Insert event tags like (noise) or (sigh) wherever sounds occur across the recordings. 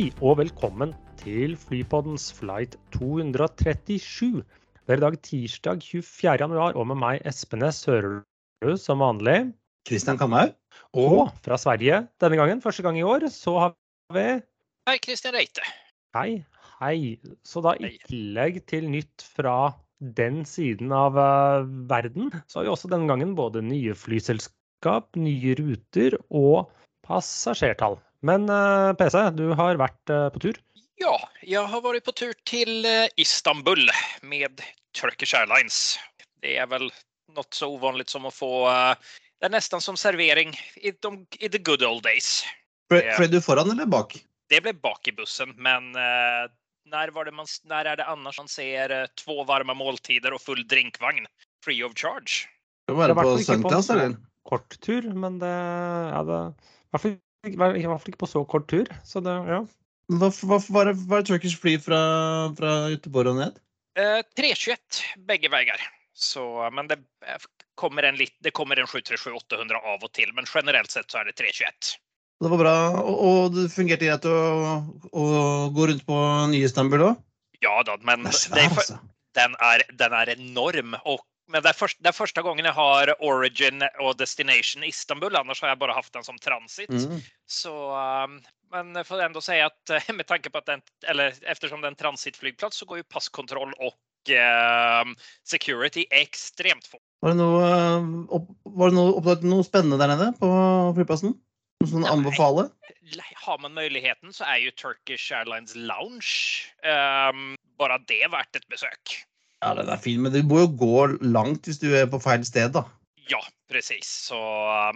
Hei og velkommen til Flypoddens flight 237. Det er i dag tirsdag 24. januar, og med meg Espen S. hører du som vanlig. Kristian Kamhaug. Og fra Sverige denne gangen, første gang i år, så har vi Hei, Kristian Reite. Hei, hei. Så da i tillegg til nytt fra den siden av uh, verden, så har vi også denne gangen både nye flyselskap, nye ruter og passasjertall. Men eh, PC, du har vært eh, på tur. Ja, jeg har vært på tur til eh, Istanbul med Turkish Airlines. Det er vel noe så uvanlig som å få det er nesten som servering i, de, i the good old days. Fløy du foran eller bak? Det ble bak i bussen, men når, när, var det man, når er det annars man ser to två varma måltider og full drinkvagn free of charge? Det var har på en eller? kort tur, men det ja, det, i hvert fall i hvert fall ikke på så kort tur. Så det, ja. Hva, hva, hva, det, var det Turkish fly fra, fra Göteborg og ned? Eh, 321 begge veier. Så, men det eh, kommer en, litt, det kommer en 737-800 av og til, men generelt sett så er det 321. Det var bra, og, og det fungerte greit å, å gå rundt på nye Istanbul òg? Ja da, men Det er svær, altså. den, er, den er, enorm. Och, men det er, først, det er, første gangen jeg har Origin og Destination Istanbul, annars har jeg bare haft den som transit. Mm. Så, um, men jeg får ändå si att eh, med tanke på at den, eller eftersom det er en transitflygplats så går jo passkontroll og ehm, security ekstremt fort. Var det noe, eh, opp, var det noe, oppdaget noe spennende der nede på flyplassen? Noe som anbefaler? anbefale? Har man muligheten, så er jo Turkish Airlines Lounge um, bare det verdt et besök. Ja, den er fin, men du må jo gå langt hvis du er på feil sted, da. Ja, precis.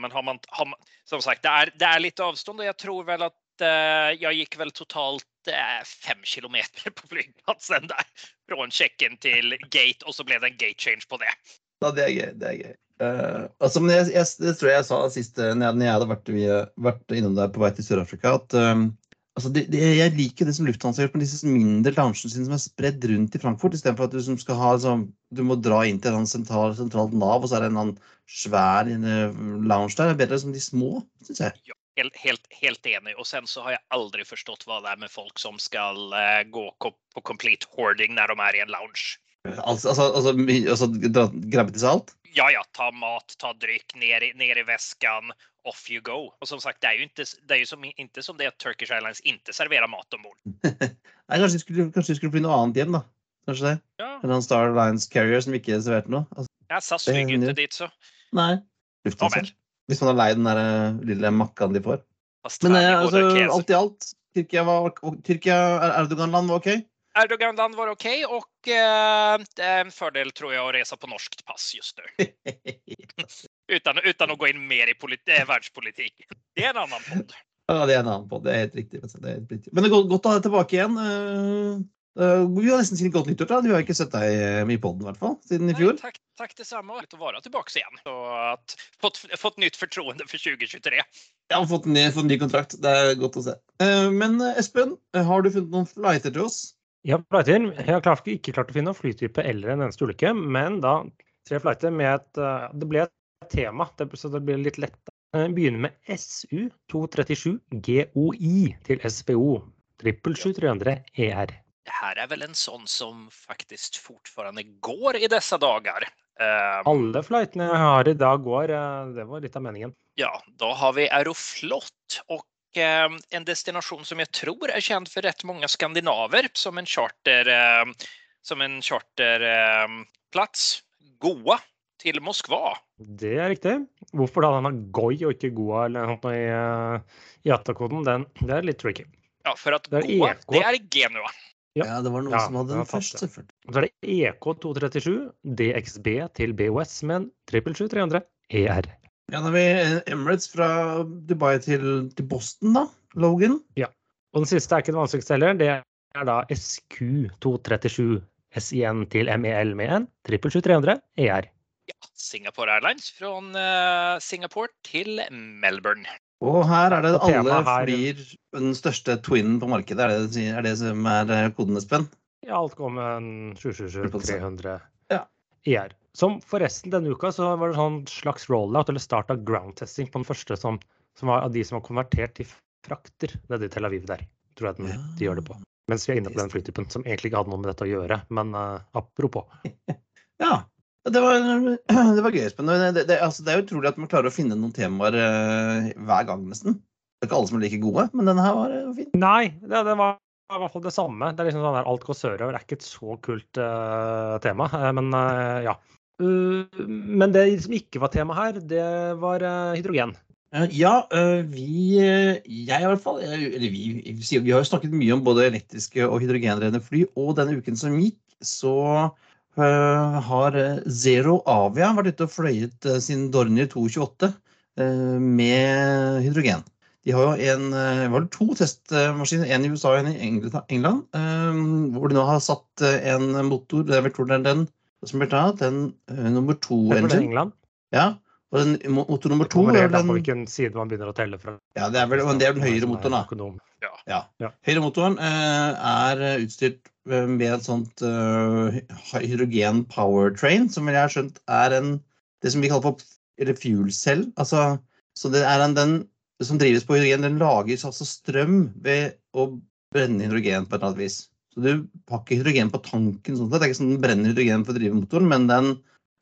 Men har man, har man, som sagt, det er, det er litt avstånd og jeg tror vel at eh, jeg gikk vel totalt eh, fem kilometer på flygplatsen der. Fra check-in til gate og så ble det en gate change på det. Ja, det er gøy. Det er gøy. Uh, altså, men jeg, jeg, det tror jeg jeg sa sist eh, når jeg, når jeg hadde vært, via- vært innom der på vei til Sør-Afrika, at eh, altså, det, det, jeg liker det som Lufthansa gjør med disse mindre loungene sine som er spredd rundt i Frankfurt, istedenfor at du som skal ha liksom, Du må dra inn til en sentral, sentralt Nav, og så er det en annen svær eh, lounge der. Det er bedre som de små, syns jeg. Helt, helt, helt enig. Og sen så har jeg aldri forstått hva det er med folk som skal uh, gå på complete hoarding når de er i en lounge. Altså, altså, altså, altså grabbe til seg alt. Ja, ja, ta mat, ta drikk, ned i, ner i väskan, off you go. Och som sagt, det är ju inte, det är ju som, inte som det att Turkish Airlines inte serverar mat ombord. (laughs) Nei, kanskje det skulle, kanskje skulle bli noe annet hjem, da. Kanskje det. Ja, En eller annen Star Alliance Carrier som ikke serverte noe. Altså, ja SAS flyr ikke dit så. nei. Lufthansa. Hvis man er lei den der eh, lille makkaen de får. Men eh, altså, alt i alt, Tyrkia var Tyrkia, Er- Erdogan-land var OK? Erdogan-land var OK, og eh, det er en fordel, tror jeg, å resa på norskt pass just nu. (laughs) Utan, utan å gå inn mer i eh. Det er en annen podd. ja, det er en annen podd. Det er helt riktig. Det er helt riktig. Men det er godt, å ha deg tilbake igjen. Eh, eh, vi har nesten sikkert godt nyttår. da. Vi har ikke sett deg i poden, i hvert fall, siden i fjor. Nei, takk, takk det samme. Att vara tillbaka igen. Så att fått, fått nytt fortroende for 2023. Jeg har fått en ny, fått ny kontrakt. Det er godt å se. Eh, men Espen, har du funnet noen flighter til oss? Ja, flighter. Jeg har klart, ikke klart å finne noen flytype eller en eneste ulykke, men da tre flighter med et Det ble et tema, så det blir litt lett. Eh, Begynner med SU 237 GOI til SBO 777-300 ER. Det her er vel en sånn som faktisk fortfarande går i disse dager? Uh, Alle flightene jeg har i dag går, Uh, det var litt av meningen. Ja, da har vi Aeroflot og uh, en destinasjon som jeg tror er kjent for rett mange skandinaver som en charter, ehm, som en charterplats. Goa till Moskva. Det er riktig. Hvorfor da den har GOI og ikke GOA eller noe i, eh, i ATA-koden, den det er litt tricky. Ja, for at Det Goa, EK. det er Genua. Ja. Ja, det var noen Ja, som hadde den først, selvfølgelig. Så er det EK237 DXB til BOS med en 777-300 ER. Ja, da har vi eh, Emirates fra Dubai til, til Boston, da. Logan. Ja. Og den siste er ikke den vanskeligste heller. Det er da SQ237 SIN til MEL med en 777-300 ER. Ja, Singapore Airlines fra eh, Singapore til Melbourne. Og her er det alle flyr den største twinnen på markedet. Er det det, er det som er kodene, koden, Espen? Ja, alt går med en 777-300 Ja. ER. Som forresten denne uka så var det sånn slags rollout, eller start av ground testing på den første som, som var av de som var konvertert til frakter nede i Tel Aviv der. tror jeg den, de gjør det på. Mens vi er inne på den flytypen som egentlig ikke hadde noe med dette å gjøre. Men uh, apropos. (laughs) Ja. Det var, (clears throat) det var gøy, Espen. Det, det, altså, det, er utrolig at man klarer å finne noen temaer uh, hver gang, nesten. Det er ikke alle som er like gode, men denne her var uh, fin. Nei, det, det var i hvert fall det samme. Det er liksom sånn der Alt går sørover. Det er ikke et så kult uh, tema, men ja. men det som ikke var tema her, det var hydrogen. Ja, vi Jeg i hvert fall Eller vi, vi har jo snakket mye om både elektriske og hydrogenredende fly. Og denne uken som gikk, så har Zero Avia vært ute og fløyet sin Dornier 228 med hydrogen. De har jo en, var det to testmaskiner, en i USA og en i England, hvor de nå har satt en motor Det er vel den som blir tatt, den nummer to-engine. Ja, og den motor nummer to er den på hvilken side man begynner å telle fra. Ja, det er vel det er den høyre motoren, da. Ja. ja. Høyre motoren eh, er utstyrt med et sånt uh, hydrogen powertrain, som jeg har skjønt er en det som vi kaller for fuel cell. Altså, så det er en, den som drives på hydrogen, den lages altså strøm ved å brenne hydrogen på et eller annet vis. Så du pakker hydrogen på tanken. sånn at Det er ikke sånn den brenner hydrogen for å drive motoren, men den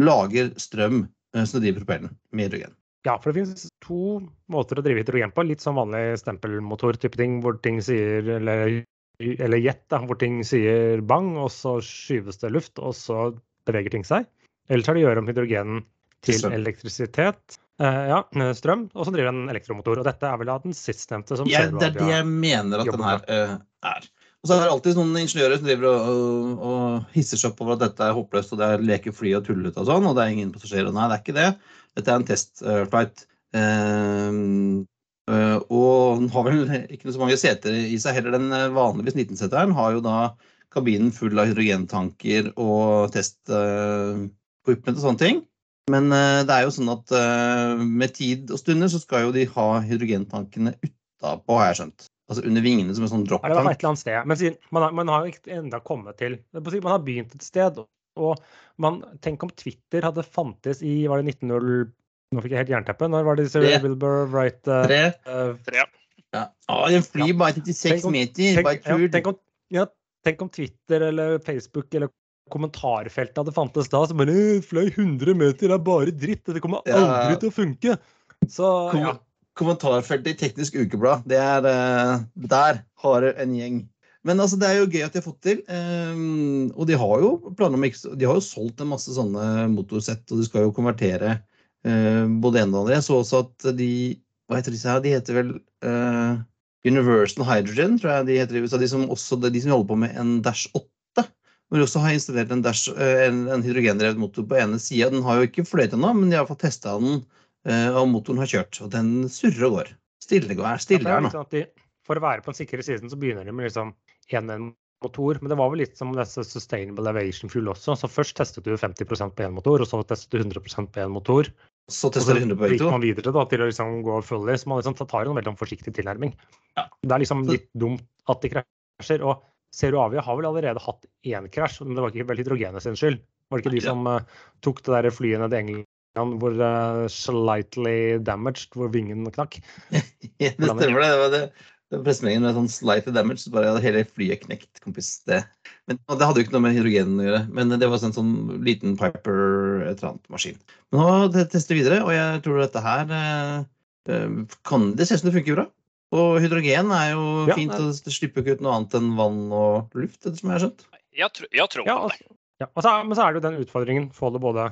lager strøm Eh, som driver propellen med hydrogen. Ja, for det finnes to måter å drive hydrogen på. Litt sånn vanlig stempelmotor-type ting, hvor ting sier eller, eller jet, da, hvor ting sier bang, og så skyves det luft, og så beveger ting seg. Eller så er det å gjøre om hydrogenen til elektrisitet. Uh, ja, strøm, og så driver en elektromotor. Og dette er vel av den sistnevnte som ja, Det er det jeg mener at den her uh, er. Og så er det alltid noen ingeniører som driver og, og, og hisser seg opp over at dette er håpløst, og det er leker fly og tullete og sånn, og det er ingen passasjerer. Nei, det er ikke det. Dette er en testflight. Uh, og den har vel ikke så mange seter i seg heller. Den eh, vanligvis 19-seteren har jo da kabinen full av hydrogentanker og test-equipment og sånne ting. Men det er jo sånn at med tid og stunder så skal jo de ha hydrogentankene utapå, har jeg skjønt altså under vingene som en sånn drop-tank. Ja, det var et eller annet sted. Men man, har, man har jo ikke enda kommet til Man har begynt et sted. Og man, tenk om Twitter hadde fantes i var det 1900 Nå fikk jeg helt jernteppe. Når var det disse Wilbur Wright uh, Tre. Uh, ja. Ah, den flyr bare 36 meter. Tenk, ja, tenk, om, ja, tenk om Twitter eller Facebook eller kommentarfeltet hadde fantes da. Så bare fløy 100 meter, det er bare dritt. Det kommer aldri til å funke. Så ja kommentarfeltet i Teknisk Ukeblad. Det er uh, Der har du en gjeng. Men altså, det er jo gøy at de har fått til. Um, og de har jo planer om De har jo solgt en masse sånne motorsett, og de skal jo konvertere uh, både det ene og andre. Jeg så også at de Hva heter disse her? De heter vel uh, Universal Hydrogen, tror jeg de heter Så De som, også, de som holder på med en Dash 8. Hvor de også har installert en, dash, en, en hydrogendrevet motor på ene sida. Den har jo ikke fløyet ennå, men de har fått testa den Eh, og motoren har kjørt. Og den surrer og går. Stille, går, stille her nå. Sånn de, for å være på den sikre siden, så begynner de med liksom én motor. Men det var vel litt som disse Sustainable Aviation Fuel også. Så først testet du 50% på én motor, og så testet du 100% på én motor. Så tester du 100 på begge to? man videre da, til å liksom gå fully. Så man liksom tar en veldig forsiktig tilnærming. Ja. Det er liksom litt dumt at de krasjer. Og Zero Avia har vel allerede hatt én krasj, men det var ikke vel hydrogenet sin skyld. Var det ikke de som uh, tok det der flyet ned til England hvor uh, slightly damaged, hvor vingen knakk. (laughs) ja, det stemmer det. Det var det. Pressemeldingen med sånn slight damage, så bare hadde hele flyet knekt, kompis. Det. Men det hadde jo ikke noe med hydrogen å gjøre. Men det var en sånn liten Piper et eller annet maskin. Men nå tester vi videre, og jeg tror dette her uh, kan Det ser ut som det funker bra. Og hydrogen er jo ja, fint, og det slipper ikke ut noe annet enn vann og luft, etter som jeg har skjønt. Jeg, tr jeg tror ja, det. ja, altså, Men så er det jo den utfordringen. Få det både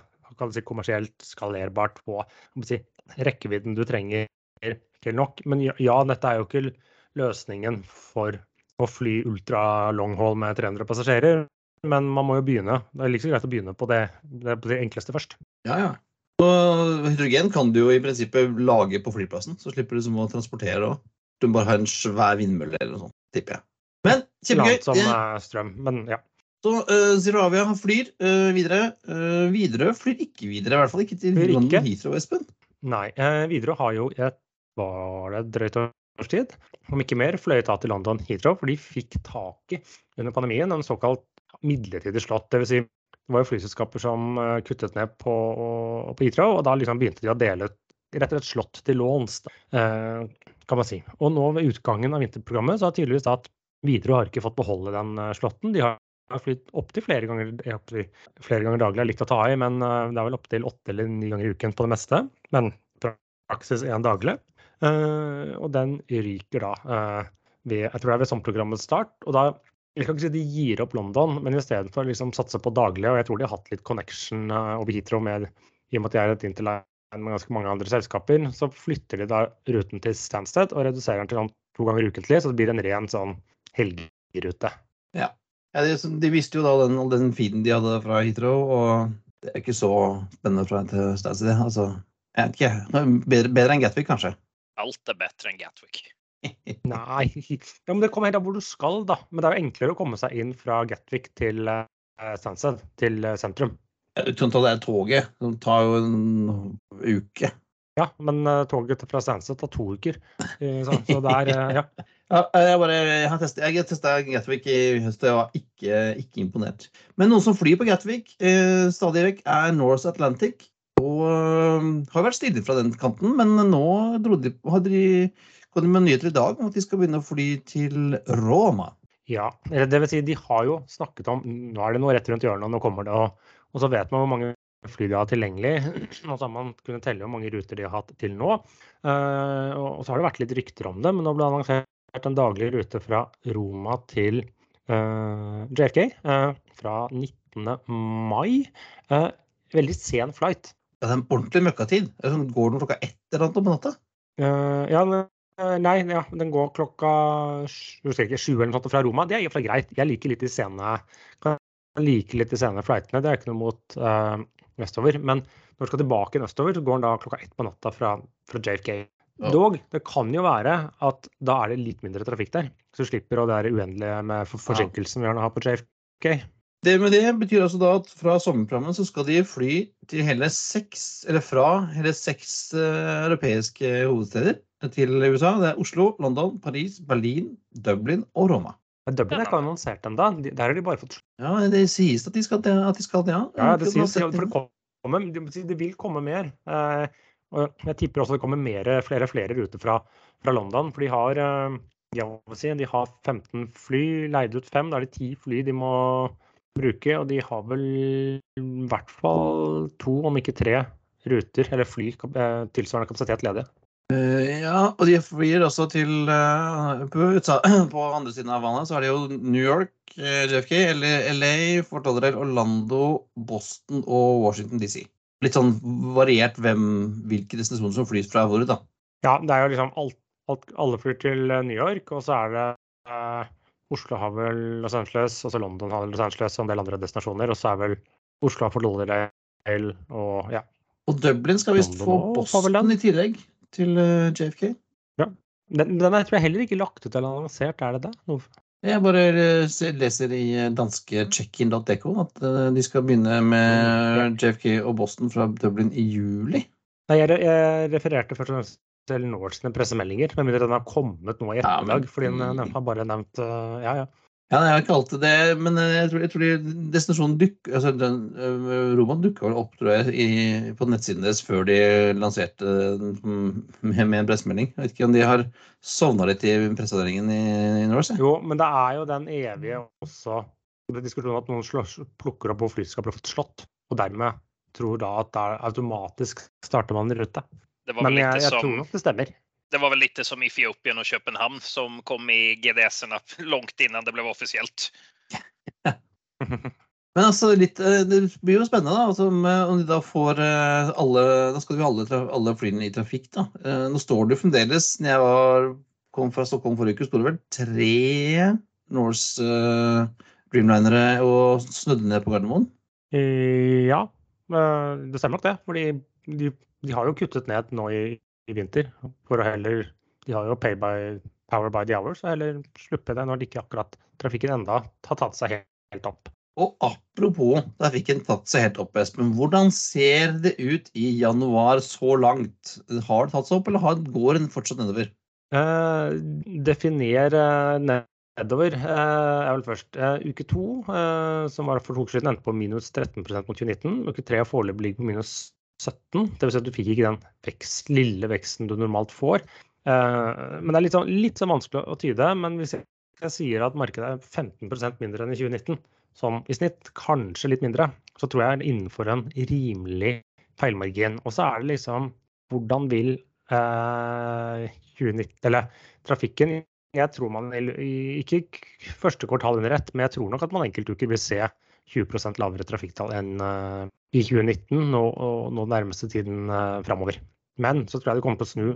si, kommersielt skalerbart på si, rekkevidden du trenger til nok. Men ja, dette er jo ikke løsningen for å fly ultra long haul med 300 passasjerer. Men man må jo begynne. Det er like så greit å begynne på det, det, på det enkleste først. Ja, ja. Og hydrogen kan du jo i prinsippet lage på flyplassen, så slipper du som å transportere òg. Du må bare ha en svær vindmølle eller noe sånt, tipper jeg. Men kjempegøy. Som uh, strøm, men ja. Så uh, Ziravia flyr uh, videre. Uh, Widerøe flyr ikke videre, i hvert fall ikke til London Heathrow, Espen. Nei, uh, Widerøe har jo et var det drøyt års tid, om ikke mer, fløy av til London Heathrow, for de fikk tak i under pandemien en såkalt midlertidig slott. Dvs. Si, det var jo flyselskaper som kuttet ned på, på Heathrow, og da liksom begynte de å dele ut rett og slett slott til låns. kan man si. Og nå ved utgangen av vinterprogrammet så har tydeligvis da at Widerøe har ikke fått beholde den eh, slåtten. De har flydd opptil flere ganger, flere ganger daglig, er litt å ta i, men eh, det er vel opptil åtte eller ni ganger i uken på det meste. Men praksis én daglig. Uh, og den ryker da uh, ved, jeg tror det er ved sommerprogrammets start. og da jeg kan ikke si de gir opp London, men i stedet for liksom satse på daglig, og jeg tror de har hatt litt connection uh, over Heathrow med, i og med at de er et interline med ganske mange andre selskaper, så flytter de da ruten til Stansted og reduserer den til sånn to ganger ukentlig, så det blir en ren sånn helgerute. Ja. ja de, de, visste jo da den, den feeden de hadde fra Heathrow, og det er ikke så spennende fra til Stansted. Altså, jeg vet ikke. Bedre, bedre enn Gatwick, kanskje? Alt er bedre enn Gatwick. (laughs) Nei ja, men Det kommer helt an hvor du skal, da. Men det er jo enklere å komme seg inn fra Gatwick til uh, Stansted, til uh, sentrum. Du kan ta det toget. Det tar jo en uke. Ja, men uh, toget fra Stansted tar to uker. Så, så det er ja. (laughs) ja. jeg, bare, jeg har testa Gatwick i høst, og jeg var ikke, ikke, imponert. Men noen som flyr på Gatwick stadig vekk, er North Atlantic. Og har vært stille fra den kanten, men nå de, de kom de med nyheter i dag om at de skal begynne å fly til Roma. Ja, det vil si de har jo snakket om Nå er det noe rett rundt hjørnet, og nå kommer det. Og, og så vet man hvor mange fly de har tilgjengelig. (clears throat) Og så har man kunnet telle hvor mange ruter de har hatt til nå. Uh, og så har det vært litt rykter om det, men nå ble det annonsert en daglig rute fra Roma til uh, eh, JFK uh, fra 19. mai. veldig sen flight. Det er en ordentlig møkkatid. Går den klokka ett eller annet på natta? ja, nei, ja, den går klokka husker ikke, sju eller noe sånt fra Roma. Det er i og for seg greit. Jeg liker litt de sene kan like litt de sene flightene. Det er ikke noe mot uh, vestover. Men når du skal tilbake østover, så går den da klokka ett på natta fra, fra JFK. Ja. Dog, det kan jo være at da er det litt mindre trafikk der. Så du slipper å det uendelige med forsinkelsen vi har på JFK. Det med det betyr altså da at fra sommerprogrammet så skal de fly til hele seks, eller fra hele seks uh, europeiske hovedsteder til USA. Det er Oslo, London, Paris, Berlin, Dublin og Roma. Men Dublin er ikke annonsert ennå. Der har de bare fått Ja, det sies at de skal det. At de skal, ja. ja, det sies, for det, kommer, det vil komme mer. Eh, og jeg tipper også det kommer mer, flere flere ruter fra, fra London. For de har, eh, de har 15 fly, leid ut fem. Da er det ti fly de må bruke. Og de har vel i hvert fall to, om ikke tre, ruter eller fly eh, tilsvarende kapasitet ledige. Uh, ja, og de flyr også til uh, på, (clears throat) på, andre siden av vannet så er det jo New York, JFK, LA, Fort Lauderdale, Orlando, Boston og Washington DC. Litt sånn variert hvem, hvilke destinasjoner som flys fra hvor, da. Ja, det er jo liksom alt, alt, alle flyr til New York, og så er det Oslo har vel Los Angeles, og så London har Los Angeles og en del andre destinasjoner, og så er vel Oslo har fått Lauderdale og ja. Og Dublin skal visst få Boston i tillegg til eh, JFK. Ja. Den, den er, tror jeg heller ikke lagt ut eller annonsert, er det det? Noe? Jeg bare eh, leser i eh, danske checkin.dk at de skal begynne med JFK og Boston fra Dublin i juli. Nei, jeg, jeg refererte først og fremst til Norse sine pressemeldinger, med mindre den har kommet nå i ettermiddag. Ja, fordi den har bare nevnt Ja, ja. Ja, jeg har ikke alltid det, men jeg tror, jeg tror destinasjonen dukker altså den, Roman dukka vel opp tror jeg, i, på nettsiden deres før de lanserte med, med en pressemelding. Jeg vet ikke om de har sovna litt i presseavdelingen i, i Norse? Jo, men det er jo den evige også diskusjonen at noen slår, plukker opp hvor flyet har fått slått, og dermed tror da at der automatisk starter man i rute. Men jeg, jeg tror nok det stemmer det var vel litt som Etiopien og København, som kom i GDS-ene (laughs) langt innan det ble offisielt. (laughs) Men altså, litt, eh, det blir jo spennende da, altså, om de da får eh, alle Da skal vi ha alle, alle flyene i trafikk. da. Eh, nå står det jo fremdeles Når jeg var, kom fra Stockholm forrige uke, sto det vel tre Norse uh, Dreamlinere og snødde ned på Gardermoen? Ja, det stemmer nok det. fordi de, de har jo kuttet ned nå i, i vinter. For å heller De har jo pay by power by the hour, så heller sluppe det når det ikke akkurat trafikken enda har tatt seg helt, helt opp. Og apropos trafikken tatt seg helt opp, Espen. Hvordan ser det ut i januar så langt? Har det tatt seg opp, eller går den fortsatt nedover? Eh, definer nedover eh, er vel først. Eh, uke to, eh, som var for to uker siden, endte på minus 13% mot 2019. Uke tre foreløpig ligger på minus 17. Dvs. Si at du fikk ikke den vekst, lille veksten du normalt får. men det er litt sånn, litt sånn vanskelig å tyde. Men hvis jeg sier at markedet er 15% mindre enn i 2019, sånn i snitt, kanskje litt mindre, så tror jeg det er innenfor en rimelig feilmargin. Og så er det liksom hvordan vil eh, 2019, eller trafikken Jeg tror man ikke første kvartal under ett, men jeg tror nok at man enkeltuker vil se 20 lavere trafikktall enn uh, i 2019 og, og nå nærmeste tiden uh, framover. Men så tror jeg det kommer til å snu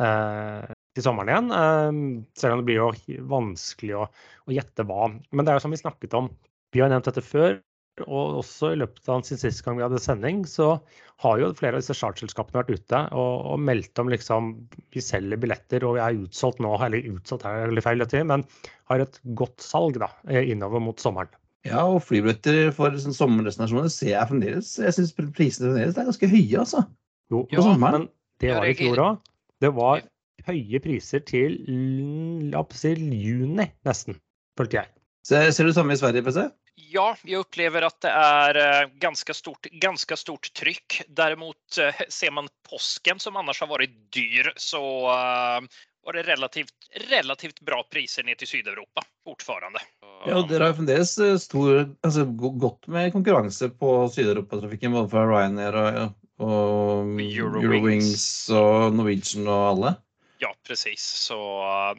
uh, til sommeren igjen. Uh, selv om det blir jo vanskelig å, å, gjette hva. Men det er jo som vi snakket om, vi har nevnt dette før. Og også i løpet av sin siste gang vi hadde sending, så har jo flere av disse chartselskapene vært ute og, og, meldt om liksom vi selger billetter og vi er utsolgt nå, eller utsolgt er veldig feil, men har et godt salg da, innover mot sommeren. Ja, og flybilletter for sånn sommerdestinasjoner ser jeg fremdeles Jeg syns prisene fremdeles er ganske høye, altså. Jo, ja, men det var i fjor òg. Det var høye priser til si, juni, nesten, følte jeg. Ser, ser du det samme i Sverige, PC? Ja, jeg opplever at det er eh, ganske stort, ganske stort trykk. Derimot eh, ser man påsken, som ellers har vært dyr, så uh, var det relativt, relativt bra priser ned til Syd-Europa fortfarande. Ja, og dere har fremdeles stor, altså, godt med konkurranse på Syd-Europatrafikken, både fra Ryanair og, og Eurowings. Eurowings og Norwegian og alle? Ja, precis. Så,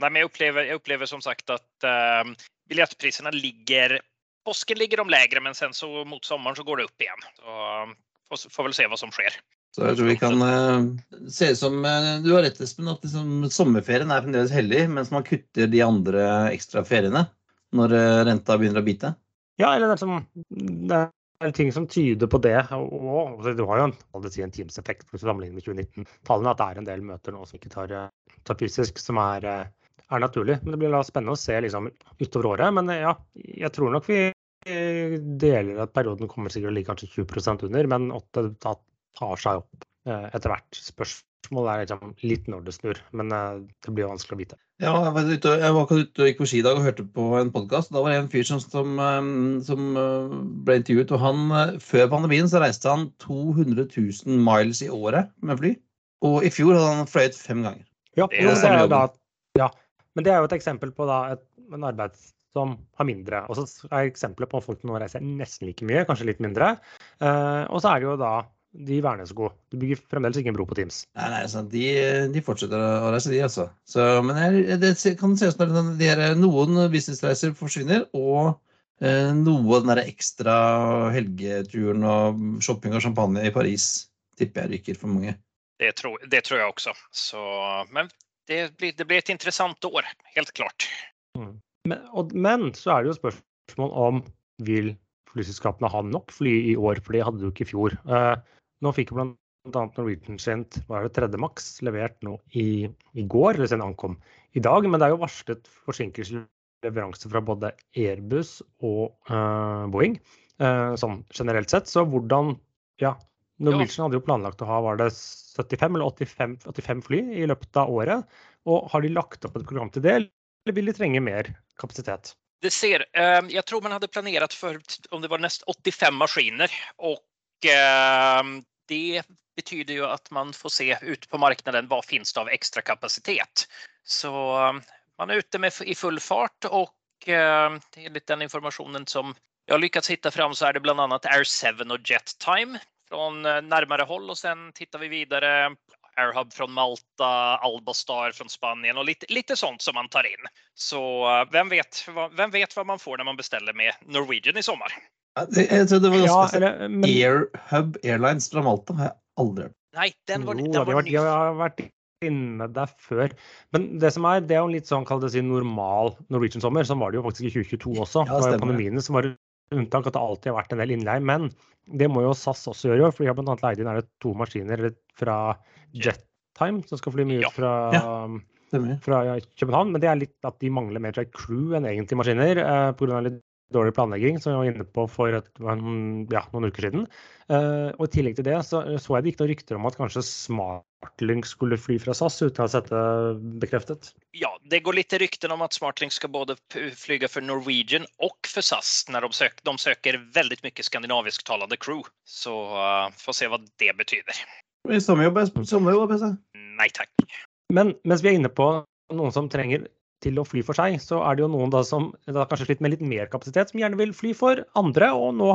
nei, men jeg opplever, jeg opplever som sagt at uh, billettprisene ligger Påsken ligger de lägre, men sen så mot sommeren så går det opp igjen. Så får, får vel se hva som skjer. Så jeg tror vi kan uh, se ut som uh, Du har rett, Espen, at liksom, sommerferien er fremdeles hellig, mens man kutter de andre ekstra feriene når uh, renta begynner å bite? Ja, eller det er, det er ting som tyder på det. Og, du har jo en, en Teams-effekt for sammenlignet med 2019-tallene, at det er en del møter nå som ikke tar, tar fysisk, som er, er, naturlig. Men det blir spennende å se liksom, utover året. Men ja, jeg tror nok vi deler at perioden kommer sikkert å ligge kanskje 20% under, men 8 tar seg opp eh, etter hvert. Spørsmålet er liksom litt når det snur, men eh, det blir vanskelig å vite. Ja, jeg var ute, jeg var ute og gikk på ski i dag og hørte på en podkast. Da var det en fyr som, som, eh, som, ble intervjuet. og han, Før pandemien så reiste han 200 000 miles i året med fly. Og i fjor hadde han fløyet fem ganger. Ja, det er, da, ja. men det er jo et eksempel på da, et, en arbeids som har mindre. Og så er eksempelet på folk som nå reiser nesten like mye, kanskje litt mindre. Eh, og så er det jo da de Værnesko. Du bygger fremdeles ikke en bro på Teams. Nei, nei, sant. De, de fortsetter å reise, de, altså. Så, men jeg, det kan se ut som at noen businessreiser forsvinner, og eh, noe av den der ekstra helgeturen og shopping og champagne i Paris tipper jeg ryker for mange. Det tror, det tror jeg også. Så, men det blir, det blir, et interessant år, helt klart. Mm. Men, og, men, så er det jo spørsmål om vil flyselskapene ha nok fly i år, for det hadde du ikke i fjor. Eh, nå fikk bl.a. Norwegian sendt hva er det, tredje maks levert nå i, i går, eller siden ankom i dag. Men det er jo varslet forsinkelser leveranse fra både Airbus og uh, Boeing, uh, sånn generelt sett. Så hvordan Ja, Norwegian hadde jo planlagt å ha var det 75 eller 85, 85 fly i løpet av året. Og har de lagt opp et program til det, eller vil de trenge mer kapasitet? Det ser, eh, jag tror man hadde planert for om det var nest 85 maskiner og det betyder jo at man får se ut på marknaden hva finns det av extra kapacitet. Så eh, man er ute med i full fart og enligt den informasjonen som jeg har lyckats hitta fram så er det annat Air 7 og JetTime från närmare håll och sen tittar vi videre Airhub fra Malta, Albastar fra Spanien og litt, litt sånt som man tar inn. Så vem hvem vet, hvem vet hva man får når man bestiller med Norwegian i sommer? Jeg tror det var ja, spesielt men... Airhub Airlines fra Malta har jeg aldri hørt. Nei, den var, den var ny. De har vært inne der før. Men det som er, det er jo litt sånn kall det si, normal Norwegian-sommer. Sånn var det jo faktisk i 2022 også. Ja, det var pandemien som var unntak, at det alltid har vært en del innleie. Men det må jo SAS også gjøre, for de har bl.a. leid inn to maskiner fra JetTime, som skal fly mye ut fra, ja, fra København. Men det er litt at de mangler mer crew enn egentlig maskiner, eh, pga. litt dårlig planlegging, som jeg var inne på for et, ja, noen uker siden. Uh, og I tillegg til det så, så jeg det gikk noen rykter om at kanskje Smartlink skulle fly fra SAS, uten å ha sett det bekreftet. Ja, det går litt rykter om at Smartlink skal både flyge for Norwegian og for SAS. når De søker, de søker veldig mye skandinavisktalende crew. Så uh, får se hva det betyr. Sommerjobb, sommerjobb, Nei takk. Men mens vi er inne på noen som trenger til å fly for seg, så er det jo noen da som da kanskje sliter med litt mer kapasitet, som gjerne vil fly for andre, og nå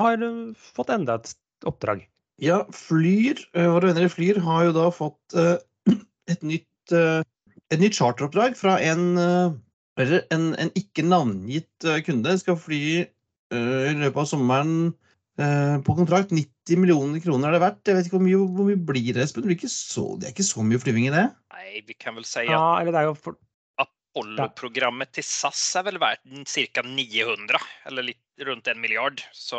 har uh, fått enda et oppdrag. Ja, Flyr, uh, våre venner i Flyr har jo da fått uh, et nytt, et nytt charteroppdrag fra en, eller en, en ikke navngitt kunde. Skal fly i løpet av sommeren på kontrakt. 90 millioner kroner er det verdt. Jeg vet ikke hvor mye, hvor mye blir det, Espen? Det, blir ikke så, det er ikke så mye flyving i det? Nei, vi kan vel si at Ja, eller det er jo for, Apollo-programmet til SAS er vel verdt ca. 900, eller litt rundt en milliard. Så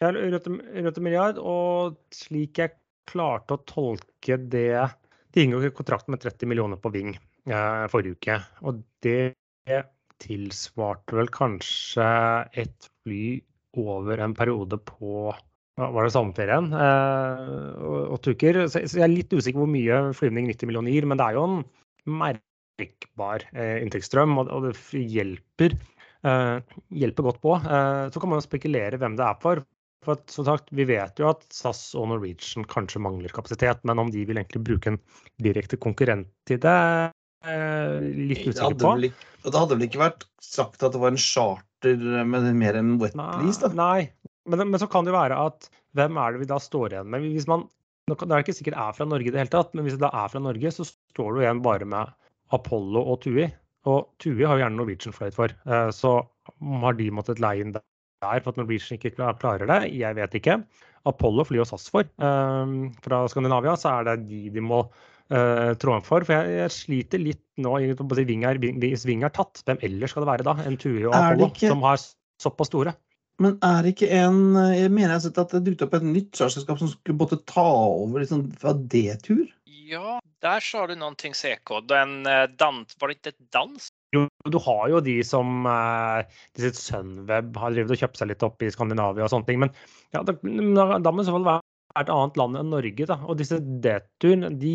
Ja, rundt en rundt en milliard. Og slik jeg klarte å tolke det De inngikk kontrakt med 30 millioner på Ving eh, forrige uke. Og det tilsvarte vel kanskje et fly over en periode på var det sommerferien eh, og, og. Så, så jeg er litt usikker hvor mye flyvning 90 millioner gir, men det er jo en merkbar eh, inntektsstrøm, og, det hjelper, eh, hjelper godt på. Eh, så kan man jo spekulere hvem det er for. For at, som sagt, Vi vet jo at SAS og Norwegian kanskje mangler kapasitet, men om de vil egentlig bruke en direkte konkurrent til det, litt Det usikker på. vel ikke, og det hadde vel ikke vært sagt at det var en charter med mer enn wet lease, da? Nei, men, men så kan det jo være at hvem er det vi da står igjen med? Hvis man, det er ikke sikkert er fra Norge i det hele tatt, men hvis det da er fra Norge, så står du igjen bare med Apollo og Tui. Og Tui har jo gjerne Norwegian fløyet for, eh, så har de måttet leie inn der for at Norwegian ikke klarer det? Jeg vet ikke. Apollo flyr jo SAS for. eh, Fra Skandinavia så er det de de må uh, trå inn for. For jeg, jeg sliter litt nå hvis Ving er tatt. Hvem ellers skal det være da enn Tui og Apollo, ikke- som har såpass store? Men er det ikke en Jeg mener jeg har sett at det dukket opp et nytt charterselskap som skulle måtte ta over liksom fra D-tur? Ja, der sa du någonting CK. Den eh, dans, var det ikke et dans? Jo, du har jo de som eh, de sitt Sunweb har drevet og kjøpt seg litt opp i Skandinavia og sånne ting. Men ja, da, da må det i så fall være et annet land enn Norge. da. Og disse D-turene, de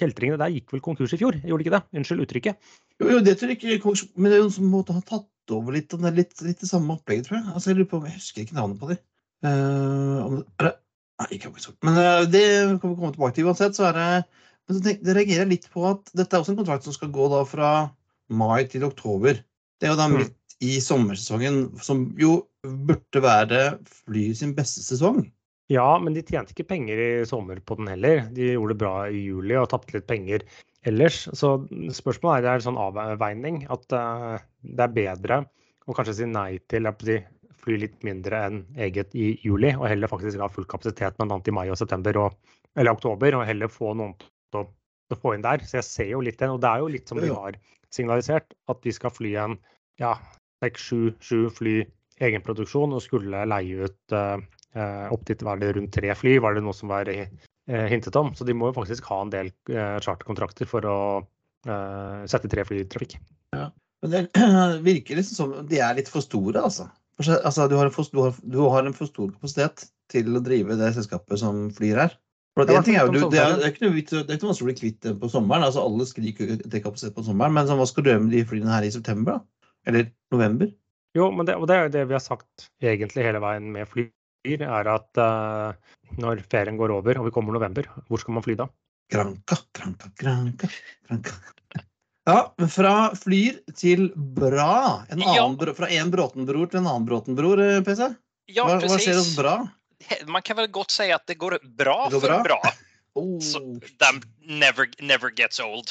kjeltringene der gikk vel konkurs i fjor? Gjorde de ikke det? Unnskyld uttrykket. Jo, jo, det tror jeg ikke Men det er jo noen som måtte ha tatt over litt. av Det litt, litt det samme opplegget, tror jeg. Altså, jeg lurer på, jeg husker ikke navnet på dem. om det, er det, nei, ikke. Men uh, det kan vi komme tilbake til. Uansett så er det Men så tenk, det reagerer jeg litt på at dette er også en kontrakt som skal gå da fra mai til oktober. Det er jo da Mm. midt i sommersesongen, som jo burde være fly sin beste sesong. Ja, men de tjente ikke penger i sommer på den heller. De gjorde det bra i juli og tapte litt penger ellers. Så spørsmålet er, det er en sånn avveining at eh, det er bedre å kanskje si nei til jeg de flyr fly litt mindre enn eget i juli, og heller faktisk ha full kapasitet bl.a. i mai og september og, eller oktober, og heller få noen å, å få inn der. Så jeg ser jo litt den, og det er jo litt som de har signalisert, at de skal fly en ja, sju, fly egenproduksjon og skulle leie ut eh, opptil til var det rundt tre fly, var det noe som var eh, hintet om. Så de må jo faktisk ha en del eh, charterkontrakter for å eh, sette tre fly i trafikk. Men det (clears throat) virker liksom som de er litt for store, altså. Altså du, har for, du, har, du har en for stor kapasitet til å drive det selskapet som flyr her. For det, ting er jo, du, det, er, det er ikke noe vits- det er ikke noe vanskelig å bli kvitt det på sommeren. altså Alle skriker jo etter kapasitet på sommeren. Men så, hva skal du gjøre med de flyene her i september? da? Eller november? Jo, men det, og det er jo det vi har sagt egentlig hele veien med fly, er at uh, når ferien går over og vi kommer november, hvor skal man fly da? Granka, granka, granka, granka. Ja, fra Flyr til Bra. En annen, ja. Fra en Bråten-bror til en annen Bråten-bror, eh, PC. Ja, hva, hva skjer hos. Bra? (laughs) Man kan väl gott säga att det går bra Det går för bra. bra. (laughs) Oh. Så, never, never gets old.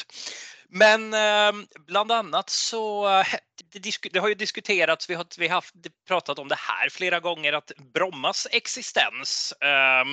Men eh, bland annat så eh, det, det har ju diskuterats, vi har, vi har haft, pratat om det här flera gånger, att Brommas existens, eh,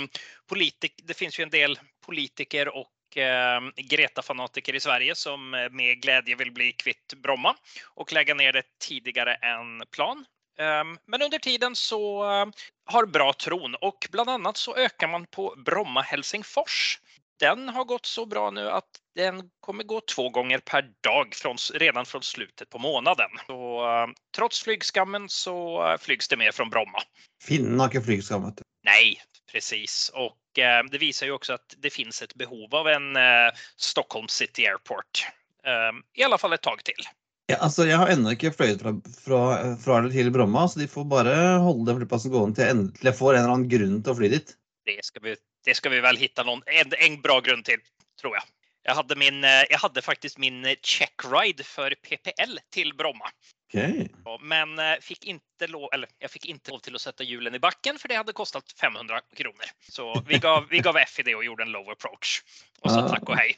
politik, det finns ju en del politiker och eh, Greta-fanatiker i Sverige som eh, med glädje vill bli kvitt Bromma och lägga ner det tidigare än plan. Eh, Men under tiden så eh, har bra tron och bland annat så ökar man på Bromma Helsingfors. Den har gått så bra nu att den kommer gå två gånger per dag från, redan från slutet på månaden. Så, eh, trots flygskammen så eh, flygs det mer från Bromma. Finnen har ikke flygskam, Nei. Nej, precis. Och eh, det visar ju också att det finns ett behov av en eh, Stockholm City Airport. Eh, I alla fall ett tag till. Ja, altså, jeg har ennå ikke fløyet fra, fra, fra eller til Bromma, så de får bare holde den flyplassen gående til, jeg til jeg får en eller annen grunn til å fly dit. Det skal vi, det skal vi vel finne en, en bra grunn til, tror jeg. Jeg hadde, min, jeg hadde faktisk min eh, checkride for PPL til Bromma. Okay. Men fikk ikke inte lov, eller jeg fikk ikke lov til å sette hjulene i bakken, for det hadde kostet 500 kroner. Så vi gav, vi gav F i det og gjorde en low approach. Og så takk og hei.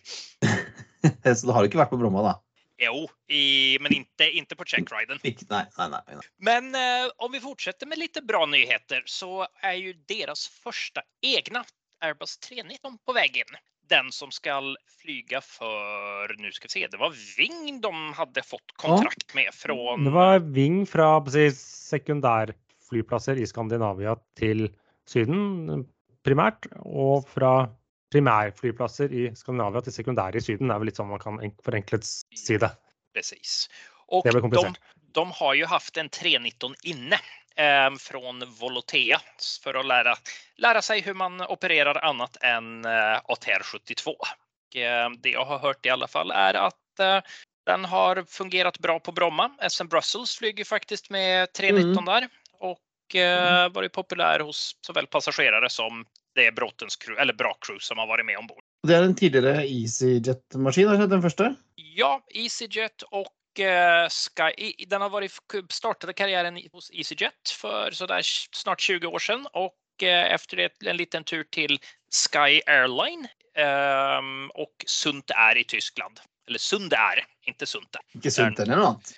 (laughs) Så du har ikke vært på Bromma, da? Jo, i, men inte, inte på checkriden. Nej, nei. nei. Men eh, om vi fortsätter med lite bra nyheter så är ju deras första egna Airbus 319 på väg in. Den som ska flyga för, nu ska vi se, det var Ving de hade fått kontrakt med från... Det var Ving fra på å sekundærflyplasser i Skandinavia til Syden primært, og fra primærflyplasser i Skandinavia til sekundære i Syden. Det er vel litt sånn man kan forenklet si det. Precis. Och Det blir de, de har jo haft en 319 inne eh, fra Volotea for å lære, lære seg hvordan man opererer annet enn eh, ATR 72. Eh, det jeg har hørt, i alle fall er at eh, den har fungert bra på Bromma. SM Brussels flyger faktisk med 319 der, og eh, jo populær hos såväl passasjerer som det Brottens crew, eller bra crew som har vært med ombord. Det er en tidligere EasyJet-maskin, har den første? Ja, EasyJet og eh, Sky. Den har karriären i- hos EasyJet det er snart 20 år siden. Og etter efter det en liten tur til Sky Airline Og och Sunt är i Tyskland. Eller Sund Air, ikke Sundt Air. Ikke Sundt eller noe annet.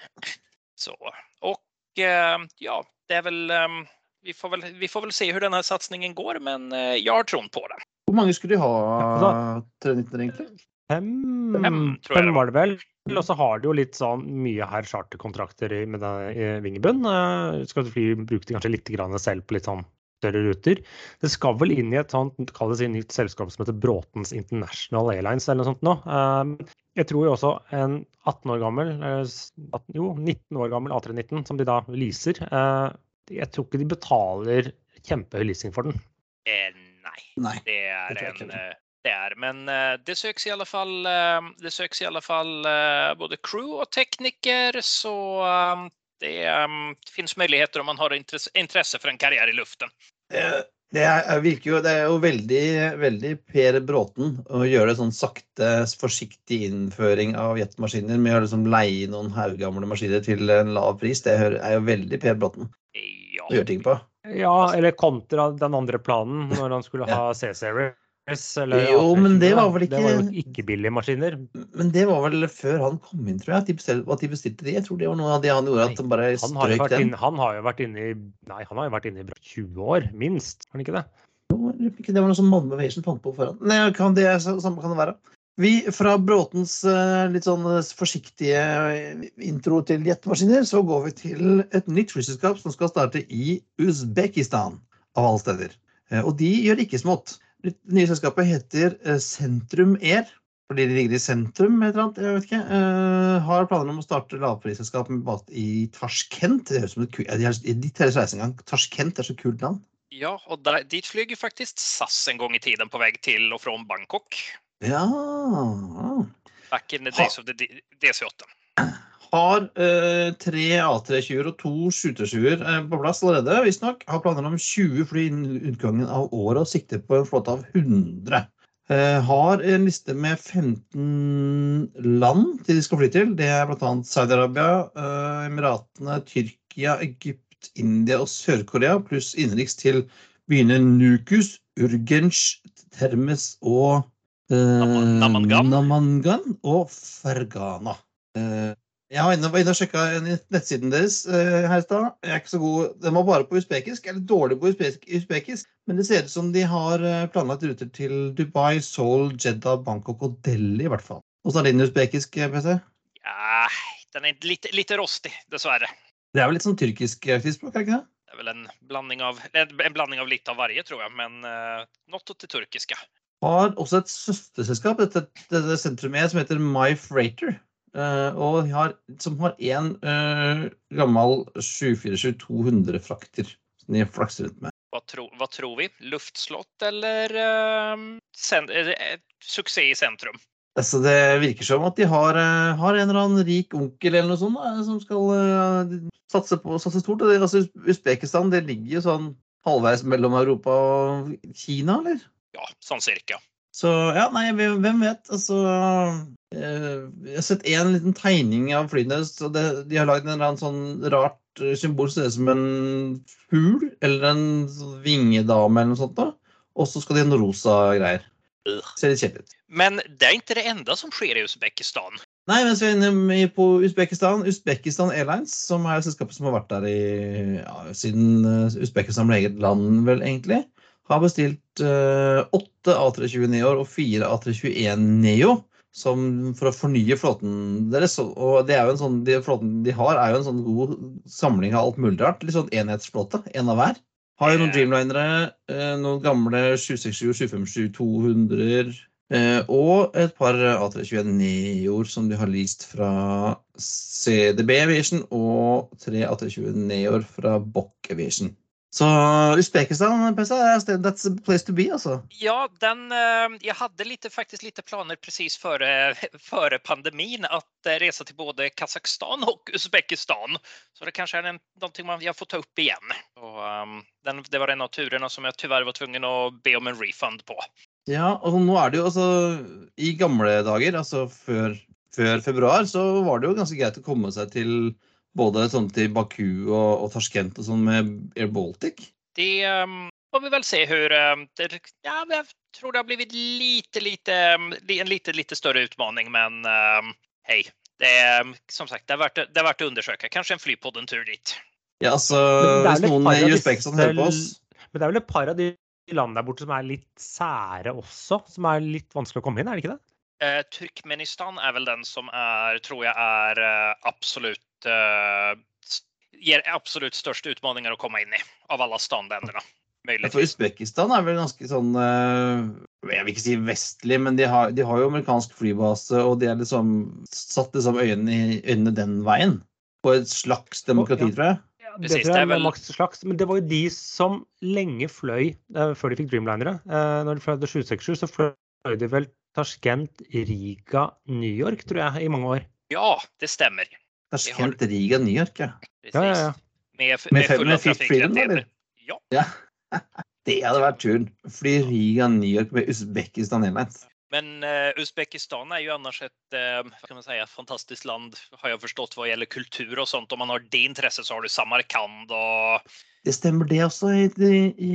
Så. og eh, ja, det er vel ehm, vi, får väl, vi får väl se hur den här satsningen går, men jeg jag har tron på den. Hvor mange skulle de ha til 319 egentlig? Fem, Fem, tror jeg fem var det vel. Og så har de jo litt sånn mye her charterkontrakter i- med den i Vingebunn. Eh, Skal du fly, bruke det kanskje litt grann selv på litt sånn større ruter. Det skal vel inn i et sånt kall det si, nytt selskap som heter Bråtens International Airlines eller noe sånt nå. Eh, Jeg tror jo også en 18 år gammel, eh, 18, jo 19 år gammel A319 som de da leaser, eh, jeg tror ikke de betaler kjempehøy leasing for den. Eh, nei. Nei. Det det är tror jag en... eh, Det er. men uh, det søkes i alle fall, uh, det söks i alle fall uh, både crew og tekniker så eh, det um, finns muligheter om man har interesse, interesse for en karriere i luften. Det, det er, virker jo, det er jo veldig, veldig Per Bråten å gjøre det sånn sakte, forsiktig innføring av jetmaskiner med å liksom leie noen haugamle maskiner til en lav pris. Det er jo veldig Per Bråten Ja, å gjøre ting på. Ja, eller kontra den andre planen når han skulle ha C-series. eller Jo, men det var vel ikke Det var jo ikke- billige maskiner. Men det var vel før han kom inn, tror jeg, at de bestilte, at de bestilte det. Jeg tror det var noe av det han gjorde, at han bare Han strøk den. han har jo vært inne i Nei, han har jo vært inne i 20 år, minst. Har han ikke det? Jo, det var noe som Malmö Vation fant på forhånd. Nei, kan det, samme kan det være. Vi, fra Bråtens eh, litt sånn eh, forsiktige eh, intro til jetmaskiner, så går vi til et nytt flyselskap som skal starte i Usbekistan, av alle steder. Og de gjør ikke smått. Det nye selskapet heter Sentrum Air. Fordi de ligger i sentrum, et eller annet, jeg vet ikke. har planer om å starte lavprisselskap i Tashkent. Det høres ut som et Jeg har dit deres reise en gang. Tashkent er så kult navn. ja og der, dit flyger faktisk SAS en gang i tiden på vei til og fra Bangkok. Ja. Back in the Ha. of the DC-8. Har eh, tre A320-er og to 737-er eh, på plass allerede, visstnok. Har planer om 20 fly innen utgangen av året og sikter på en flåte av 100. Eh, har en liste med 15 land til de skal fly til. Det er bl.a. Saudi-Arabia, eh, Emiratene, Tyrkia, Egypt, India og Sør-Korea, pluss innenriks til byene Nukus, Urgench, Termes og Naman- Namangan. Namangan og Fergana. Eh, jeg var inne, var inne og sjekka nettsiden deres eh, her i stad. Jeg er ikke så god Den var bare på usbekisk. Jeg er litt dårlig på usbekisk, usbekisk, men det ser ut som de har eh, planlagt ruter til Dubai, Seoul, Jeddah, Bangkok og Delhi, i hvert fall. Åssen er din usbekisk, eh, PC? Ja, den er litt, litt rostig dessverre. Det er vel litt sånn tyrkisk aktivspråk, er det ikke det? Det er vel en blanding av, en blanding av litt av varje tror jeg, men uh, något til det turkiska. Har også et søsterselskap, dette, dette sentrumet, som heter My Freighter. Uh, og har, som har én uh, gammel 747-200-frakter som de flakser rundt med. Hva, tro, hva, tror vi? Luftslott eller uh, eh, eh, i sentrum? Altså, det virker som at de har, eh, har en eller annen rik onkel eller noe sånt da, som skal eh, satse på satse stort. Altså, Usbekistan det ligger jo sånn halvveis mellom Europa og Kina, eller? Ja, sånn cirka. Så ja, nei, hvem vet? Altså eh, Jeg har sett én liten tegning av Flynes, og det, de har lagd en eller annen sånn rart symbol som ser ut som en fugl eller en sånn vingedame eller noe sånt. da. Og så skal de ha noen rosa greier. Ser litt kjedelig ut. Men det er ikke det enda som skjer i Usbekistan. Nei, mens vi er inne på Usbekistan, Usbekistan Airlines, som er selskapet som har vært der i, ja, siden eh, Usbekistan ble eget land, vel egentlig, har bestilt eh, åtte A320 Neoer og fire A321 Neo som, for å fornye flåten deres. Og- det er jo en sånn, de flåten de har, er jo en sånn god samling av alt mulig rart. Litt sånn enhetsflåte, en av hver. Har jo noen. Dreamlinere, eh, noen gamle 767, 757, 200 Eh, og et par A321 Neoer som de har least fra CDB Aviation, og tre A320 Neoer fra Bock Aviation. Så Usbekistan, Pessa, that's a place to be, altså. Ja, den, jeg hadde litt, lite, faktiskt lite planer precis før pandemien pandemin reise til både Kazakstan og Uzbekistan. Så det kanskje er en, någonting man, jag får ta opp igjen. Og, um, den, det var en av turene som jeg dessverre var tvungen å be om en refund på. Ja, og nå er det jo altså I gamle dager, altså før, før februar, så var det jo ganske greit å komme seg til både sånn til Baku og, og Tashkent og sånn med Air Baltic. Det um, får vi vel se hvor ehm, ja, jeg tror det har blivit lite, lite, ehm, en lite, lite større utmaning, men um, hei. Det som sagt, det er, verdt, det er verdt å undersøke. Kanskje en flypodden-tur dit. Ja, altså Hvis noen i Uzbekistan hører på oss Men det er vel et par av de landene der borte som er litt sære også, som er litt vanskelig å komme inn, er det ikke det? Eh, Turkmenistan er vel den som er, tror jeg er eh, absolut absolutt største ger å komme inn i av alle standendene. For. Usbekistan er vel ganske sånn eh, Jeg vil ikke si vestlig, men de har, de har jo amerikansk flybase, og de er liksom satt liksom øynene, i- øynene den veien. På et slags demokrati, ja. tror jeg. Ja, Precis, det tror jeg er vel- Max Slags, men det var jo de som lenge fløy eh, før de fikk Dreamlinere. Eh, når de fløy 767, så fløy de vel Tashkent, Riga, New York, tror jeg, i mange år. Ja, det stämmer. Tashkent, Riga, New York, ja. Precis. Ja, ja, ja. Med, Med, med med Fifth Freedom, eller? Ja. Ja. (laughs) Det hadde vært turen. Fly Riga, New York med Usbekistan Airlines. Men uh, Uzbekistan er jo annars et uh, kan man säga, fantastisk land har jeg forstått, hva gjelder kultur og sånt. Om man har det interesse, så har du Samarkand och Det stemmer, det også, i, i,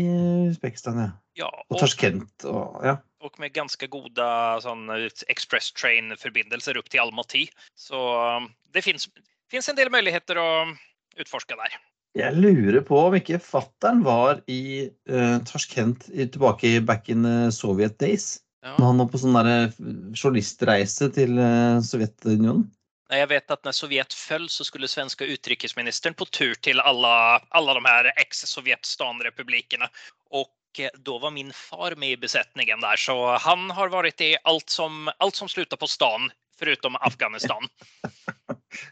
Usbekistan, ja. ja, Og og Tashkent og Ja. och med ganske gode sån, eh, express train förbindelser upp till Almaty. Så eh, det finns, finns en del muligheter å utforske der. Jeg lurer på om ikke fattern var i uh, Tashkent i, tilbake i back in eh, Soviet days. Når han var på sånn eh, journalistreise til uh, Sovjetunionen. Jag vet att när Sovjet föll så skulle svenska utrikesministern på tur till alla, alla de här ex-Sovjetstanrepublikerna. Och eh, då var min far med i besättningen där, så han har varit i allt som, allt som slutar på stan, förutom Afghanistan. (laughs)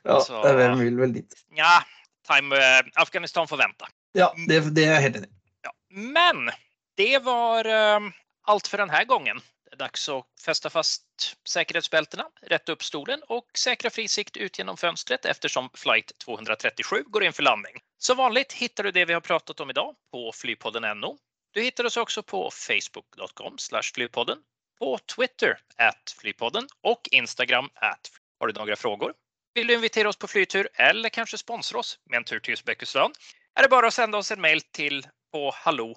Ja, Så- Hvem vil vel dit? Ja, time, eh, Afghanistan får vänta. Ja, det, det er jeg helt enig. Ja. Men det var eh, allt för den här gången. Dags att fästa fast säkerhetsbältena, rätta upp stolen och säkra frisikt ut genom fönstret eftersom flight 237 går in för landning. Som vanligt hittar du det vi har pratat om idag på Flypodden.no. Du hittar oss också på facebook.com flypodden, på Twitter at flypodden och Instagram at Har du några frågor? Vill du invitera oss på flytur eller kanske sponsra oss med en tur till Uzbekistan? är det bara att sända oss en mail till på hallå